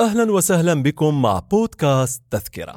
أهلا وسهلا بكم مع بودكاست تذكرة.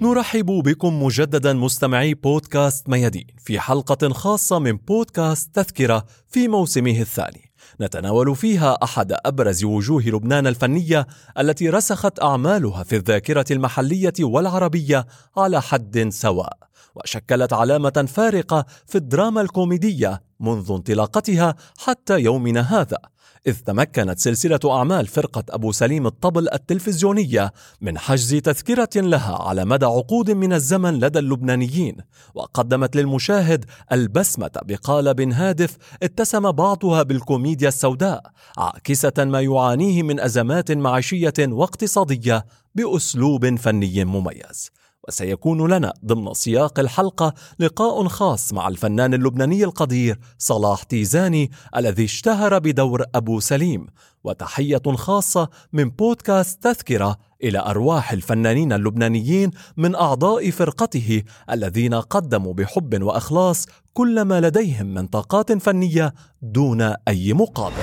نرحب بكم مجددا مستمعي بودكاست ميادين في حلقة خاصة من بودكاست تذكرة في موسمه الثاني. نتناول فيها أحد أبرز وجوه لبنان الفنية التي رسخت أعمالها في الذاكرة المحلية والعربية على حد سواء وشكلت علامة فارقة في الدراما الكوميدية منذ انطلاقتها حتى يومنا هذا. إذ تمكنت سلسلة أعمال فرقة أبو سليم الطبل التلفزيونية من حجز تذكرة لها على مدى عقود من الزمن لدى اللبنانيين، وقدمت للمشاهد البسمة بقالب هادف اتسم بعضها بالكوميديا السوداء، عاكسة ما يعانيه من أزمات معيشية واقتصادية بأسلوب فني مميز. وسيكون لنا ضمن سياق الحلقة لقاء خاص مع الفنان اللبناني القدير صلاح تيزاني الذي اشتهر بدور أبو سليم. وتحية خاصة من بودكاست تذكرة إلى أرواح الفنانين اللبنانيين من أعضاء فرقته الذين قدموا بحب وإخلاص كل ما لديهم من طاقات فنية دون أي مقابل.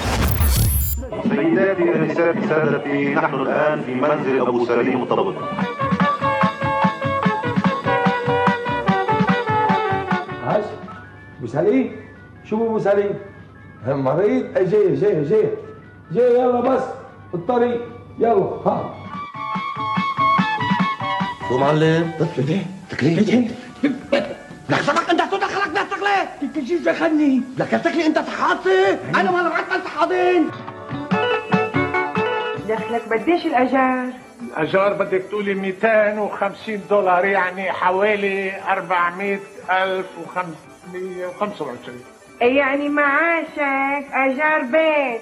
سيداتي انساتي سادتي نحن الآن في منزل أبو سليم الطبل ابو سليم شو ابو سليم هم مريض أي جاي جاي جاي جاي يلا بس. الطريق يلا ها. شو معلم؟ تكليف لك سبق انت تدخلك نفسك ليه؟ انت شو دخلني؟ لك تكلي انت تحاطي أنا ما بعت حاضين دخلك بديش الأجار. الأجار بدك تقولي 250 دولار يعني حوالي 400 ألف و525 يعني معاشك أجار بيت.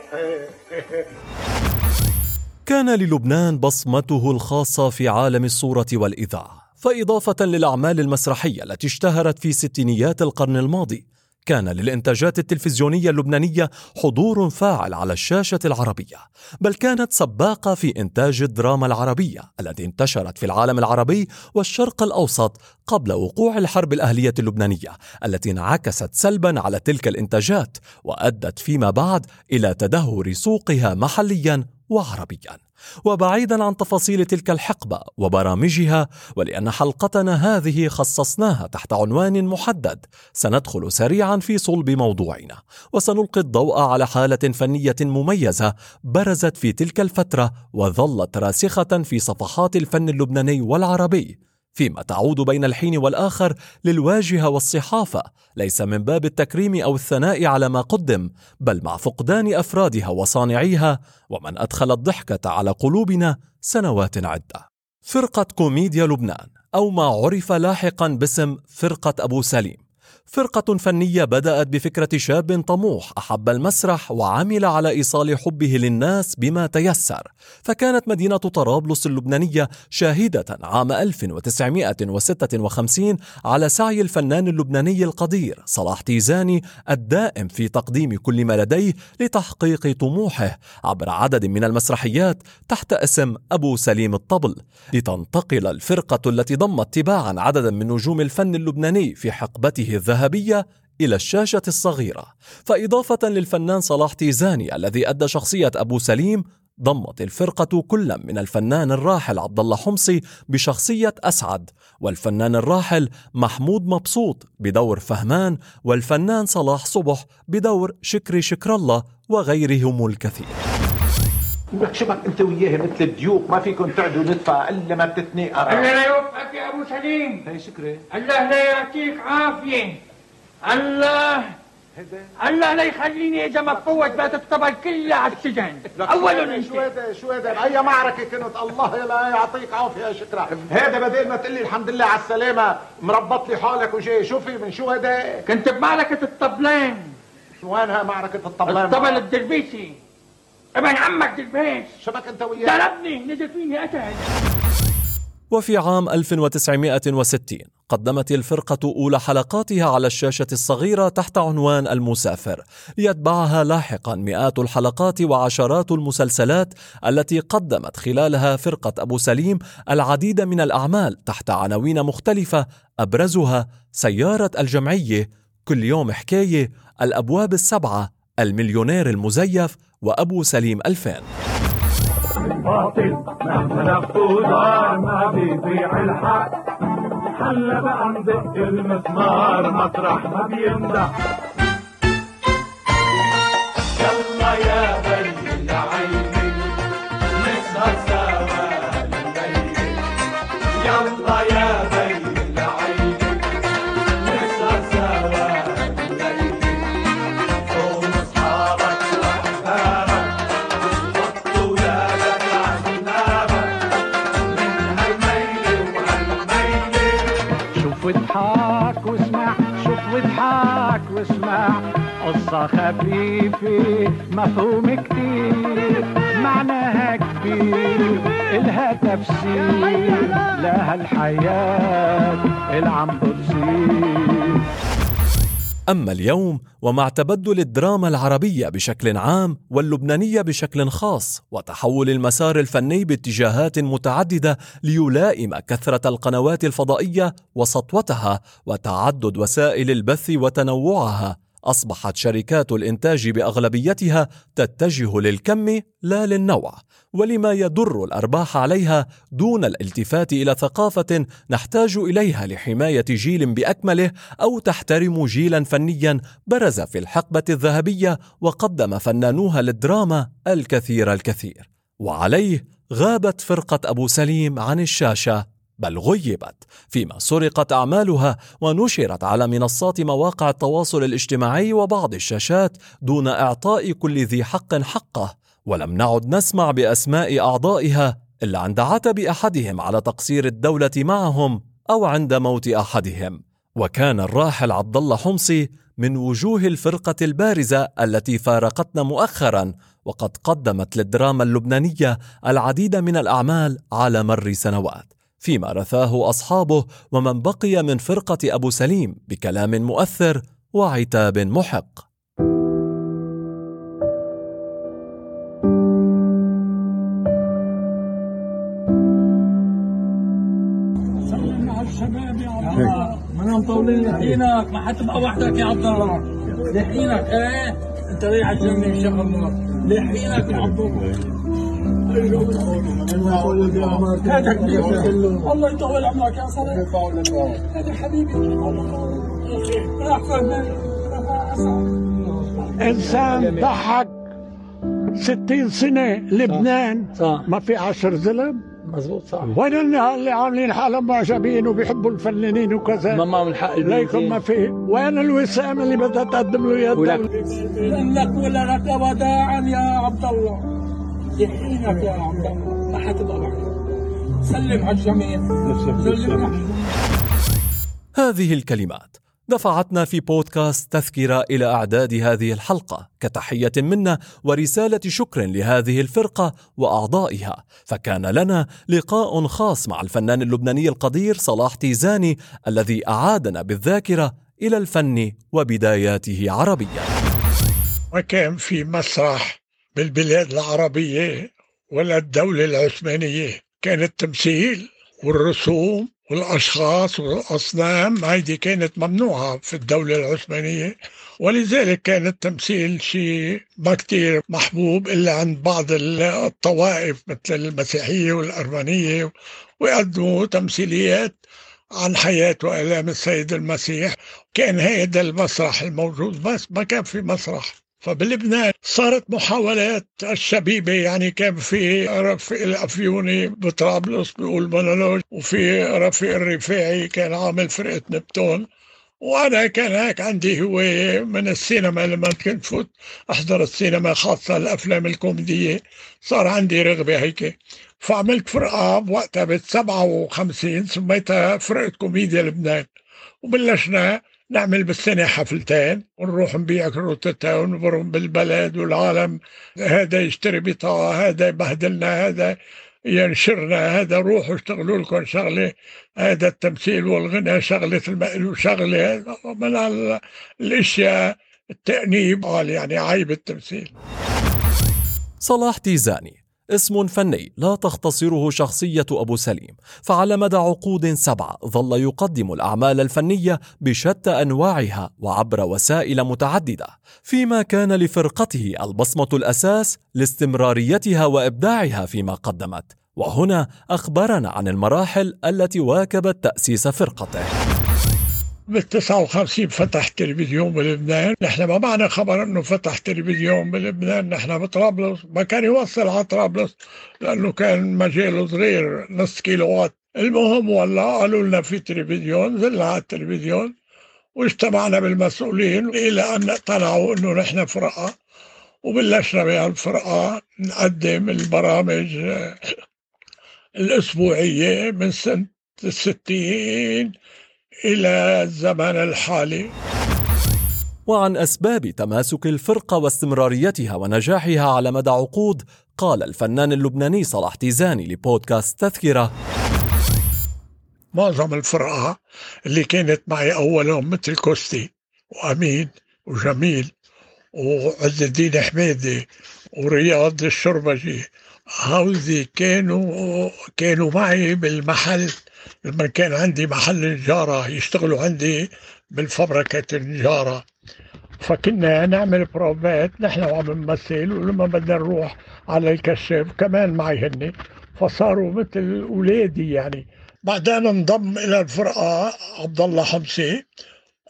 كان للبنان بصمته الخاصة في عالم الصورة والإذاعة، فإضافة للأعمال المسرحية التي اشتهرت في ستينيات القرن الماضي، كان للإنتاجات التلفزيونية اللبنانية حضور فاعل على الشاشة العربية، بل كانت سباقة في إنتاج الدراما العربية التي انتشرت في العالم العربي والشرق الأوسط قبل وقوع الحرب الأهلية اللبنانية التي انعكست سلبا على تلك الإنتاجات وأدت فيما بعد إلى تدهور سوقها محليا وعربيا. وبعيدا عن تفاصيل تلك الحقبة وبرامجها ولأن حلقتنا هذه خصصناها تحت عنوان محدد. سندخل سريعا في صلب موضوعنا. وسنلقي الضوء على حالة فنية مميزة برزت في تلك الفترة وظلت راسخة في صفحات الفن اللبناني والعربي. فيما تعود بين الحين والآخر للواجهة والصحافة ليس من باب التكريم أو الثناء على ما قدم بل مع فقدان أفرادها وصانعيها ومن أدخل الضحكة على قلوبنا سنوات عدة. فرقة كوميديا لبنان أو ما عرف لاحقا باسم فرقة أبو سليم. فرقة فنية بدأت بفكرة شاب طموح أحب المسرح وعمل على إيصال حبه للناس بما تيسر، فكانت مدينة طرابلس اللبنانية شاهدة عام 1956 على سعي الفنان اللبناني القدير صلاح تيزاني الدائم في تقديم كل ما لديه لتحقيق طموحه عبر عدد من المسرحيات تحت اسم أبو سليم الطبل، لتنتقل الفرقة التي ضمت تباعا عددا من نجوم الفن اللبناني في حقبته الذهبية إلى الشاشة الصغيرة. فإضافة للفنان صلاح تيزاني الذي أدى شخصية أبو سليم ضمت الفرقة كل من الفنان الراحل عبد الله حمصي بشخصية أسعد والفنان الراحل محمود مبسوط بدور فهمان والفنان صلاح صبح بدور شكري شكر الله وغيرهم الكثير. لك شبك انت وياه مثل الديوك ما فيكم تعدوا ندفع إلا ما بتتنقر الله لا يوفقك يا أبو سليم. هي شكري. الله لا يعطيك عافية. الله. الله لا يخليني إذا ما فوت بات الطبل كلها على السجن. أولا شو هذا؟ شو هذا؟ باي معركة كنت؟ الله لا يعطيك عافية يا شكرا. هذا بدل ما تقول لي الحمد لله على السلامة مربط لي حالك وجاي. شوفي من شو هذا؟ كنت بمعركة الطبلين شو وينها معركة الطبلان؟ الطبل الدربيسي. ابن عمك دربيس شبك أنت وياه. ضربني. نزل فيني قتل وفي عام 1960 قدمت الفرقة أولى حلقاتها على الشاشة الصغيرة تحت عنوان المسافر، ليتبعها لاحقا مئات الحلقات وعشرات المسلسلات التي قدمت خلالها فرقة أبو سليم العديد من الأعمال تحت عناوين مختلفة أبرزها سيارة الجمعية، كل يوم حكاية، الأبواب السبعة، المليونير المزيف، وأبو سليم 2000 باطل مهما نفذ ما بيضيع الحق. بقى المسمار مطرح ما بيمدح قصة خفيفة مفهوم كتير معناها كبير إلها تفسير لها الحياة اللي عم بتصير أما اليوم ومع تبدل الدراما العربية بشكل عام واللبنانية بشكل خاص وتحول المسار الفني باتجاهات متعددة ليلائم كثرة القنوات الفضائية وسطوتها وتعدد وسائل البث وتنوعها. أصبحت شركات الإنتاج بأغلبيتها تتجه للكم لا للنوع ولما يدر الأرباح عليها دون الالتفات إلى ثقافة نحتاج إليها لحماية جيل بأكمله أو تحترم جيلا فنيا برز في الحقبة الذهبية وقدم فنانوها للدراما الكثير الكثير. وعليه غابت فرقة أبو سليم عن الشاشة. بل غيبت فيما سرقت أعمالها ونشرت على منصات مواقع التواصل الاجتماعي وبعض الشاشات دون إعطاء كل ذي حق حقه. ولم نعد نسمع بأسماء أعضائها إلا عند عتب أحدهم على تقصير الدولة معهم أو عند موت أحدهم. وكان الراحل عبد الله حمصي من وجوه الفرقة البارزة التي فارقتنا مؤخرا وقد قدمت للدراما اللبنانية العديد من الأعمال على مر سنوات. فيما رثاه أصحابه ومن بقي من فرقة أبو سليم بكلام مؤثر وعتاب محق. أنا مطولين لحينك ما حتبقى وحدك يا عبد الله. لحينك إيه؟ انت رايح الجنة ان شاء الله يا عبد الله. هذا كبير الله يطول عمرك يا صديق هذا حبيبي راح فهمان إنسان ضحك 60 سنة لبنان صح. ما في عشر ظلم؟ مزبوط صح. وين اللي عاملين حالهم معجبين وبيحبوا الفنانين وكذا؟ ما معهم الحق ليكم ما في. وين الوسام اللي بدها تقدم له يد لك ولا لك وداعا يا عبد الله. يحيينك يا عبد الله ما حتبقى سلم على الجميع. سلم. على هذه الكلمات دفعتنا في بودكاست تذكرة إلى إعداد هذه الحلقة. كتحية منا ورسالة شكر لهذه الفرقة وأعضائها. فكان لنا لقاء خاص مع الفنان اللبناني القدير صلاح تيزاني الذي أعادنا بالذاكرة إلى الفن وبداياته عربيا وكان في مسرح بالبلاد العربية ولا الدولة العثمانية. كان التمثيل والرسوم والأشخاص والأصنام هيدي كانت ممنوعة في الدولة العثمانية. ولذلك كان التمثيل شيء ما كتير محبوب إلا عند بعض الطوائف مثل المسيحية والأرمنية ويقدموا تمثيليات عن حياة وآلام السيد المسيح. كان هذا المسرح الموجود بس ما كان في مسرح. فبلبنان صارت محاولات الشبيبة يعني كان في رفيق الأفيوني بطرابلس بيقول مونولوج وفي رفيق الرفاعي كان عامل فرقة نبتون. وأنا كان هيك عندي هواية من السينما لما كنت فوت أحضر السينما خاصة الأفلام الكوميدية صار عندي رغبة هيك. فعملت فرقة بوقتها بال 57 سميتها فرقة كوميديا لبنان. وبلشنا نعمل بالسنة حفلتين ونروح نبيع كروتتها ونبرم بالبلد والعالم. هذا يشتري بطاقة هذا يبهدلنا هذا ينشرنا هذا روحوا اشتغلوا لكم شغلة. هذا التمثيل والغناء شغلة المقلوب شغلة من ال- الأشياء التأنيب قال يعني عيب التمثيل. صلاح تيزاني. اسم فني لا تختصره شخصية أبو سليم فعلى مدى عقود سبعة ظل يقدم الأعمال الفنية بشتى أنواعها وعبر وسائل متعددة فيما كان لفرقته البصمة الأساس لاستمراريتها وإبداعها فيما قدمت. وهنا أخبرنا عن المراحل التي واكبت تأسيس فرقته. بال 59 فتح تلفزيون بلبنان. نحن ما معنا خبر انه فتح تلفزيون بلبنان. نحن بطرابلس. ما كان يوصل على طرابلس لأنه كان مجاله صغير نص كيلو وات المهم والله قالوا لنا في تلفزيون زلنا على التلفزيون. واجتمعنا بالمسؤولين إلى أن اقتنعوا إنه نحن فرقة. وبلشنا بهالفرقه نقدم البرامج الأسبوعية من سنة الستين إلى الزمن الحالي. وعن أسباب تماسك الفرقة واستمراريتها ونجاحها على مدى عقود قال الفنان اللبناني صلاح تيزاني لبودكاست تذكرة. معظم الفرقة اللي كانت معي أولهم مثل كوستي وأمين وجميل وعز الدين حميدي ورياض الشربجي هودي كانوا كانوا معي بالمحل لما كان عندي محل نجارة يشتغلوا عندي بالفبركة النجارة. فكنا نعمل بروفات نحن وعم نمثل ولما بدنا نروح على الكشاف كمان معي هني. فصاروا مثل أولادي يعني. بعدين انضم إلى الفرقة عبد الله حمصي.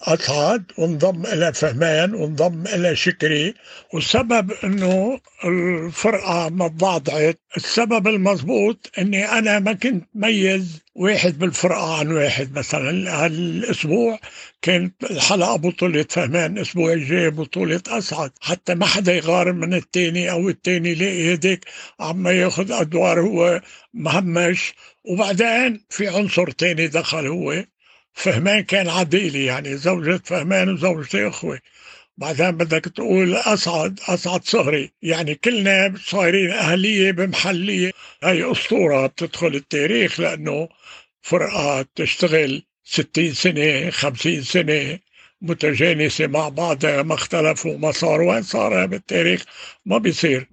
اسعد وانضم إلى فهمان وانضم إلى شكري. والسبب إنه الفرقة ما تضعضعت السبب المضبوط إني أنا ما كنت ميز واحد بالفرقة عن واحد. مثلا هالأسبوع كانت الحلقة بطولة فهمان الأسبوع الجاي بطولة اسعد حتى ما حدا يغار من التاني أو التاني يلاقي هديك عم ياخذ أدوار هو مهمش. وبعدين في عنصر تاني دخل هو فهمان كان عديلي يعني زوجة فهمان وزوجتي إخوة. بعدين بدك تقول أسعد أسعد صهري يعني كلنا صايرين أهلية بمحلية. هاي أسطورة بتدخل التاريخ لأنه فرقة تشتغل 60 سنة 50 سنة متجانسة مع بعضها ما اختلفوا ما صار وين صار بالتاريخ ما بيصير.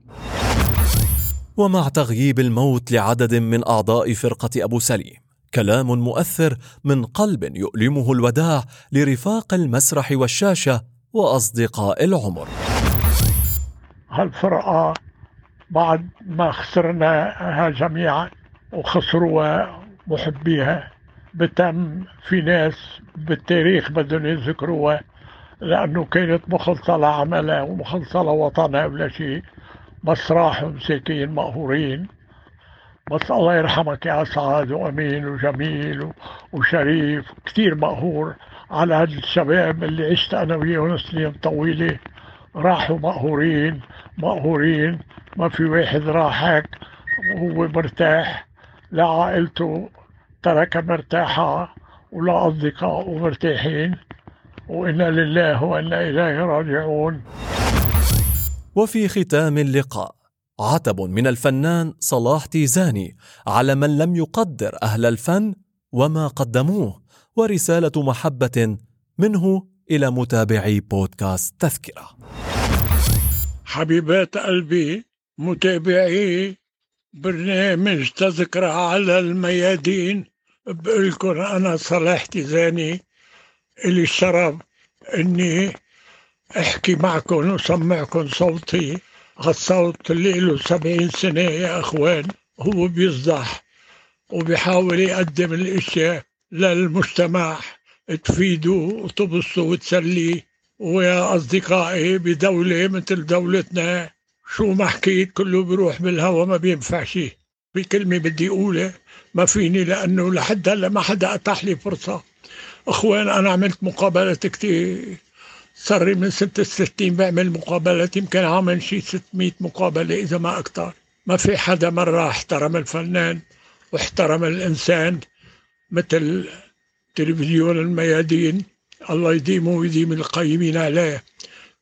ومع تغييب الموت لعدد من أعضاء فرقة أبو سليم كلام مؤثر من قلب يؤلمه الوداع لرفاق المسرح والشاشة وأصدقاء العمر. هالفرقة بعد ما خسرناها جميعا وخسروها محبيها بتم في ناس بالتاريخ بدهم يذكروها؟ لأنه كانت مخلصة لعملها ومخلصة لوطنها ولا شيء بس راحوا مساكين مقهورين. بس الله يرحمك يا سعد وأمين وجميل وشريف. كتير مقهور على هاد الشباب اللي عشت أنا وياهم سنين طويلة. راحوا مقهورين مقهورين ما في واحد راح هيك وهو مرتاح لعائلته تركها مرتاحة ولا أصدقائه مرتاحين. وإنا لله وإنا إليه راجعون. وفي ختام اللقاء. عتب من الفنان صلاح تيزاني على من لم يقدر أهل الفن وما قدموه ورسالة محبة منه إلى متابعي بودكاست تذكرة. حبيبات قلبي متابعي برنامج تذكرة على الميادين. بقولكم أنا صلاح تيزاني إلي الشرف إني أحكي معكم وسمعكم صوتي. هالصوت اللي له سبعين سنة يا أخوان هو بيصدح وبيحاول يقدم الأشياء للمجتمع تفيده وتبسطه وتسليه. ويا أصدقائي بدولة مثل دولتنا شو ما حكيت كله بيروح بالهوا ما بينفعش. في كلمة بدي أقولها ما فيني لأنه لحد هلأ ما حدا أتاح لي فرصة. أخوان أنا عملت مقابلات كتير. صار لي من سنة الستين بعمل مقابلات يمكن عامل شي 600 مقابلة إذا ما أكتر. ما في حدا مرة احترم الفنان واحترم الإنسان مثل تلفزيون الميادين. الله يديمه ويديم القيمين عليه.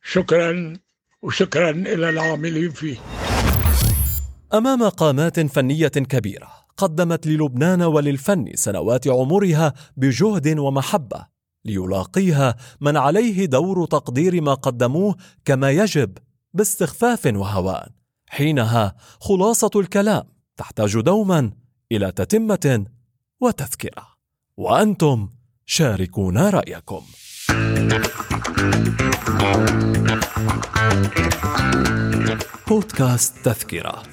شكرا وشكرا إلى العاملين فيه. أمام قامات فنية كبيرة قدمت للبنان وللفن سنوات عمرها بجهد ومحبة. ليلاقيها من عليه دور تقدير ما قدموه كما يجب باستخفاف وهوان. حينها خلاصة الكلام تحتاج دوما إلى تتمة وتذكرة. وأنتم شاركونا رأيكم. بودكاست تذكرة.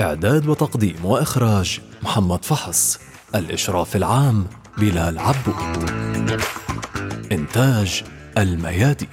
إعداد وتقديم وإخراج محمد فحص. الإشراف العام بلال عبود. إنتاج الميادين